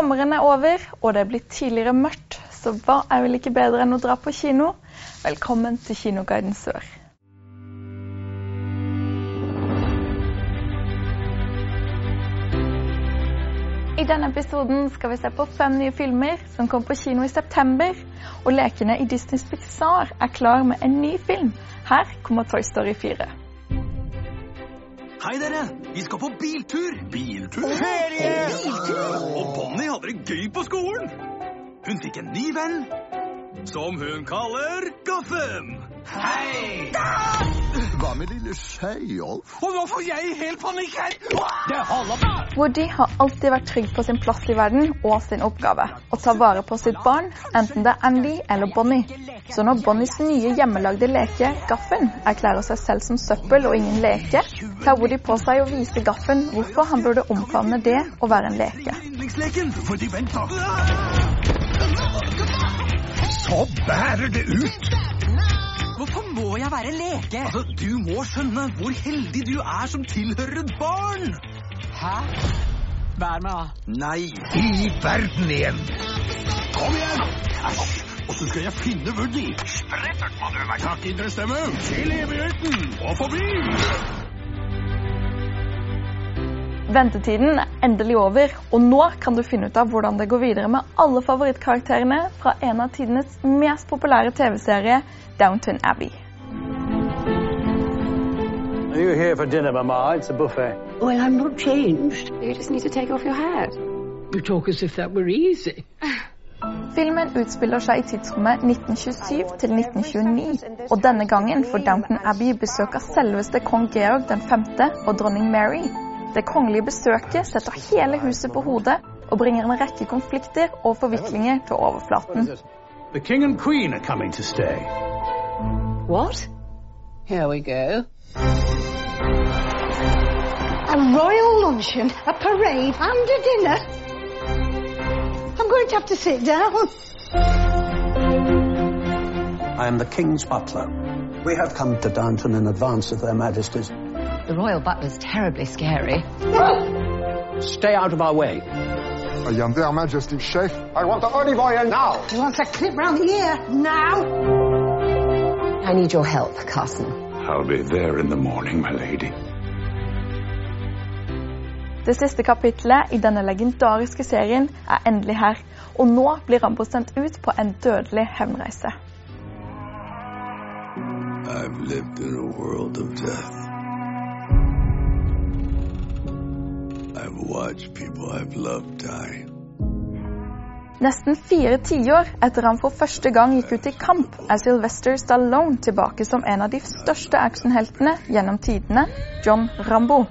Sommeren er over, og det er blitt tidligere mørkt, så hva er vel ikke bedre enn å dra på kino? Velkommen til Kinoguiden Sør. I denne episoden skal vi se på fem nye filmer som kom på kino i september. Og lekene i Disneys Pixar er klar med en ny film. Her kommer Toy Story 4. Hei, dere! Vi skal på biltur! Biltur? Ferie! Biltur! Og Bonnie hadde det gøy på skolen! Hun fikk en ny venn som hun kaller Gaffen. Hei! Da! Hva med lille Skeiolf? Og nå får jeg helt panikk her! Det holder! Woody har alltid vært trygg på sin plass i verden og sin oppgave. Å ta vare på sitt barn, enten det er Andy eller Bonnie. Så når Bonnies nye hjemmelagde leke, Gaffen, erklærer seg selv som søppel og ingen leke, tar Woody på seg å vise Gaffen hvorfor han burde omfavne det å være en leke. Så bærer det ut. Hvorfor må jeg være leke? Altså, Du må skjønne hvor heldig du er som tilhører et barn. Hæ? Vær med, da. Nei. I verden igjen. Kom igjen. Æsj. Åssen skal jeg finne Woody? Sprettert. Takk, indre stemme. Til evigheten og forbi. Ventetiden er endelig over, og nå kan du finne ut av hvordan det går videre med alle favorittkarakterene fra en av tidenes mest populære TV-serie, Downton Abbey. Are you here for dinner, Mama? It's a buffet. Well, I'm not changed. You just need to take off your hat. You talk as if that were easy. Filmen utspiller seg i tidsrommet 1927 til 1929, og denne gangen får Downton Abbey besøk av selveste kong Georg 5. og dronning Mary. Det kongelige besøket setter hele huset på hodet og bringer en rekke konflikter og forviklinger til overflaten. The king and queen are coming to stay. What? Here we go. A royal luncheon, a parade, and a dinner. I'm going to have to sit down. I am the King's butler. We have come to Downton in advance of their majesties. The royal butler's terribly scary. Stay out of our way. I am their majesty's chef. I want the olive oil now. He wants a clip round the ear now. I need your help, Carson. I'll be there in the morning, my lady. Det siste kapitlet i denne legendariske serien er endelig her, og nå blir Rambo sendt ut på en dødelig hevnreise. I've lived in a world of death. I've watched people I've loved die. Nesten fire tiår etter han for første gang gikk ut i kamp, er Sylvester Stallone tilbake som en av de største actionheltene gjennom tidene, John Rambo.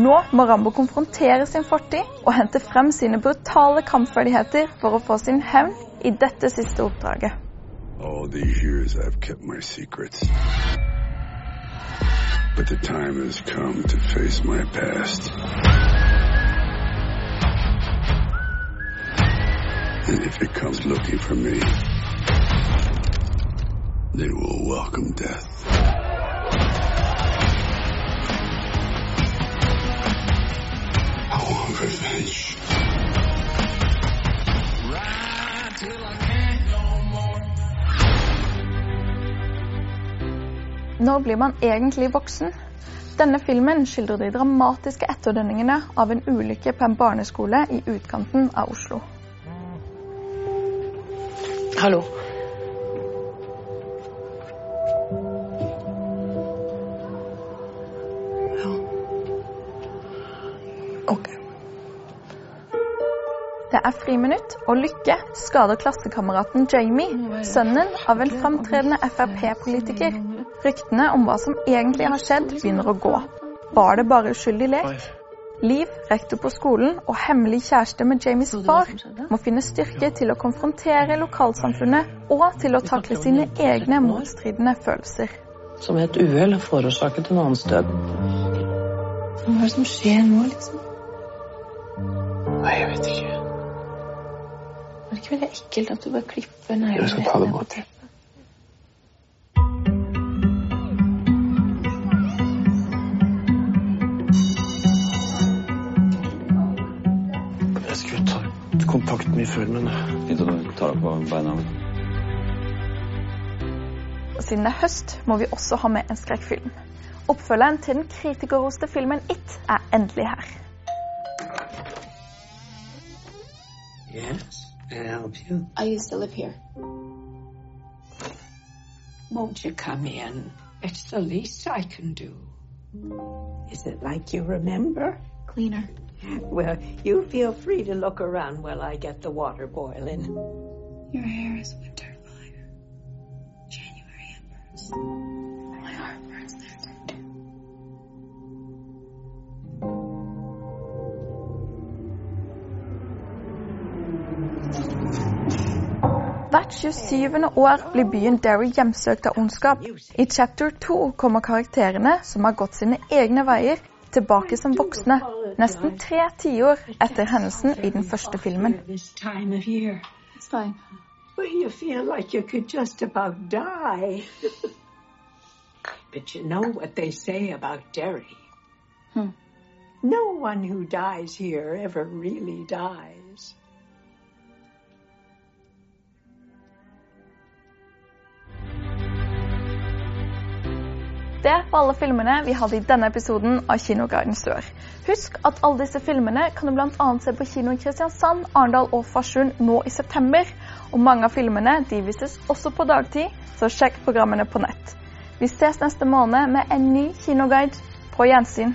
Nå må Rambo konfrontere sin fortid og hente frem sine brutale kampferdigheter for å få sin hevn i dette siste oppdraget. All these years I've kept my secrets. But the time has come to face my past. And if it comes looking for me, they will welcome death. I want revenge. Når blir man egentlig voksen? Denne filmen skildrer de dramatiske etterdønningene av en ulykke på en barneskole i utkanten av Oslo. Hallo. Ok. Det er friminutt, og Lykke skader klassekameraten Jamie, sønnen av en framtredende Frp-politiker. Ryktene om hva som egentlig har skjedd, begynner å gå. Var det bare uskyldig lek? Liv, rektor på skolen og hemmelig kjæreste med Jamies far må finne styrke til å konfrontere lokalsamfunnet og til å takle sine egne motstridende følelser. Som et uhell har forårsaket en annens død. Hva er det som skjer nå, liksom? Nei, jeg vet ikke. Var det ikke veldig ekkelt at du bare klipper neglene? Jeg skal ta det bort. Kontakt med før, men Fint at du tar deg på beina. Siden det er høst, må vi også ha med en skrekkfilm. Oppfølgeren til den kritikerroste filmen It er endelig her. Yes, I help you? I used to live here. Won't you come in? It's the least I can do. Is it like you remember? Cleaner. Well, you feel free to look around while I get the water boiling. Your hair is winter fire. January embers. My heart burns there too. Hvert 27. år blir byen Derry hjemsøkt av ondskap. I chapter 2 kommer karakterene, som har gått sine egne veier, tilbake som voksne, nesten tre tiår etter hendelsen i den første filmen. Well, you feel like you could just about die. but you know what they say about Derry. Hmm. No one who dies here ever really dies. Det var alle filmene vi hadde i denne episoden av Kinoguiden Sør. Husk at alle disse filmene kan du bl.a. se på kino i Kristiansand, Arendal og Farsund nå i september. Og mange av filmene de vises også på dagtid, så sjekk programmene på nett. Vi ses neste måned med en ny kinoguide. På gjensyn.